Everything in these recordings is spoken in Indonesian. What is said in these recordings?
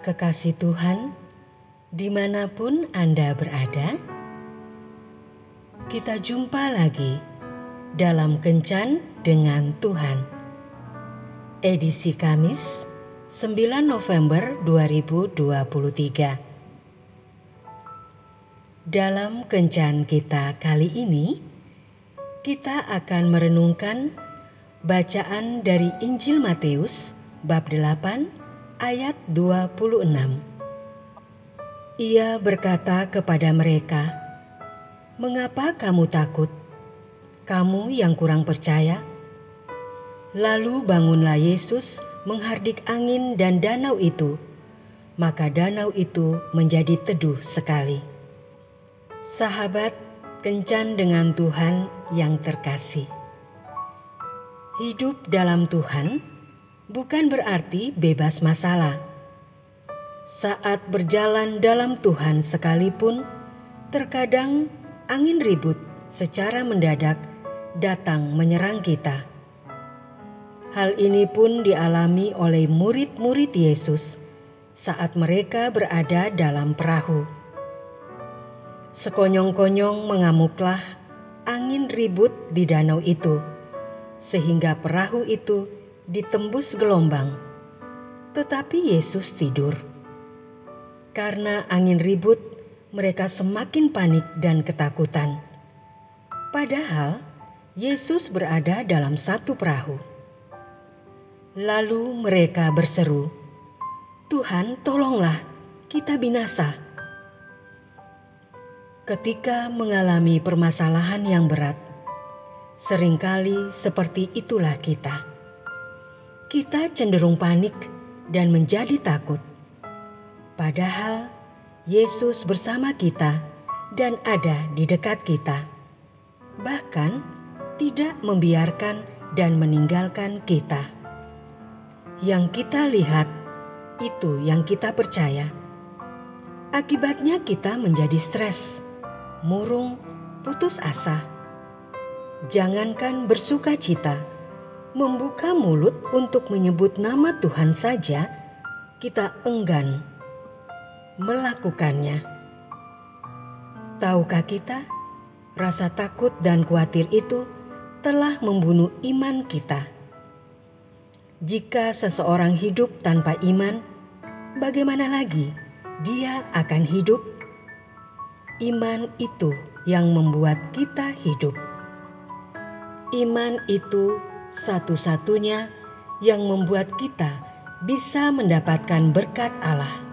kekasih Tuhan, di mana pun Anda berada, kita jumpa lagi dalam Kencan dengan Tuhan. Edisi Kamis, 9 November 2023. Dalam Kencan kita kali ini, kita akan merenungkan bacaan dari Injil Matius bab 8 ayat 26. Ia berkata kepada mereka, "Mengapa kamu takut? Kamu yang kurang percaya?" Lalu bangunlah Yesus menghardik angin dan danau itu, maka danau itu menjadi teduh sekali. Sahabat, kencan dengan Tuhan yang terkasih. Hidup dalam Tuhan bukan berarti bebas masalah. Saat berjalan dalam Tuhan sekalipun, terkadang angin ribut secara mendadak datang menyerang kita. Hal ini pun dialami oleh murid-murid Yesus saat mereka berada dalam perahu. Sekonyong-konyong mengamuklah angin ribut di danau itu, sehingga perahu itu ditembus gelombang, tetapi Yesus tidur. Karena angin ribut, mereka semakin panik dan ketakutan. Padahal Yesus berada dalam satu perahu. Lalu mereka berseru, "Tuhan, tolonglah, kita binasa." Ketika mengalami permasalahan yang berat, sering kali seperti itulah kita kita cenderung panik dan menjadi takut. Padahal Yesus bersama kita dan ada di dekat kita, bahkan tidak membiarkan dan meninggalkan kita. Yang kita lihat itu yang kita percaya. Akibatnya, kita menjadi stres, murung, putus asa. Jangankan bersuka cita membuka mulut untuk menyebut nama Tuhan saja, kita enggan melakukannya. Tahukah kita, rasa takut dan khawatir itu telah membunuh iman kita. Jika seseorang hidup tanpa iman, bagaimana lagi dia akan hidup? Iman itu yang membuat kita hidup. Iman itu satu-satunya yang membuat kita bisa mendapatkan berkat Allah.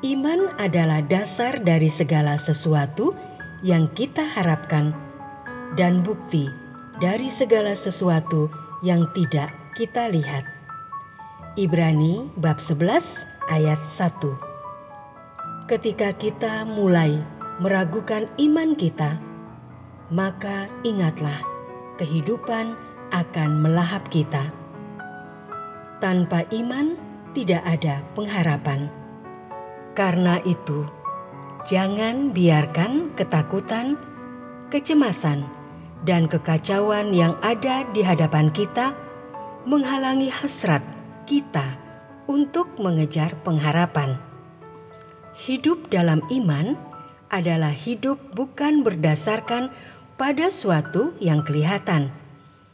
Iman adalah dasar dari segala sesuatu yang kita harapkan dan bukti dari segala sesuatu yang tidak kita lihat. Ibrani bab 11 ayat 1 Ketika kita mulai meragukan iman kita, maka ingatlah kehidupan akan melahap kita. Tanpa iman, tidak ada pengharapan. Karena itu, jangan biarkan ketakutan, kecemasan, dan kekacauan yang ada di hadapan kita menghalangi hasrat kita untuk mengejar pengharapan. Hidup dalam iman adalah hidup bukan berdasarkan pada suatu yang kelihatan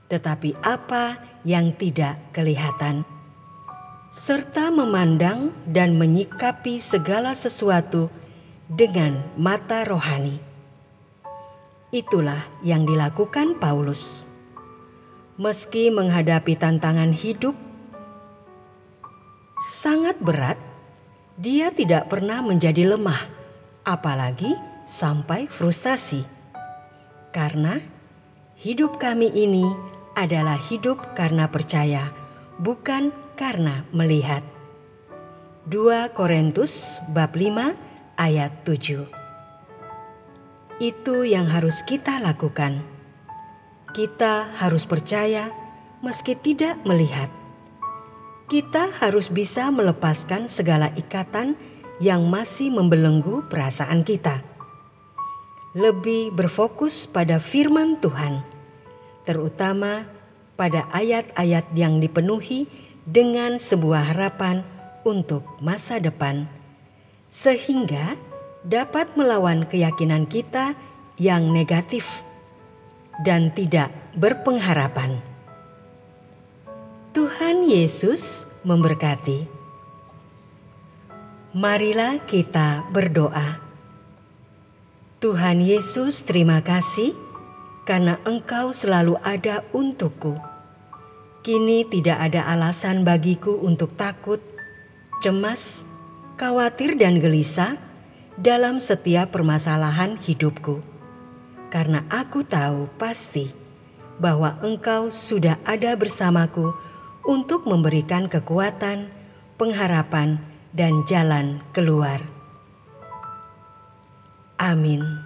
tetapi apa yang tidak kelihatan, serta memandang dan menyikapi segala sesuatu dengan mata rohani. Itulah yang dilakukan Paulus. Meski menghadapi tantangan hidup sangat berat, dia tidak pernah menjadi lemah, apalagi sampai frustasi. Karena hidup kami ini adalah hidup karena percaya, bukan karena melihat. 2 Korintus bab 5 ayat 7 Itu yang harus kita lakukan. Kita harus percaya meski tidak melihat. Kita harus bisa melepaskan segala ikatan yang masih membelenggu perasaan kita. Lebih berfokus pada firman Tuhan terutama pada ayat-ayat yang dipenuhi dengan sebuah harapan untuk masa depan, sehingga dapat melawan keyakinan kita yang negatif dan tidak berpengharapan. Tuhan Yesus memberkati. Marilah kita berdoa. Tuhan Yesus, terima kasih karena Engkau selalu ada untukku. Kini tidak ada alasan bagiku untuk takut, cemas, khawatir, dan gelisah dalam setiap permasalahan hidupku, karena aku tahu pasti bahwa Engkau sudah ada bersamaku untuk memberikan kekuatan, pengharapan, dan jalan keluar. Amin.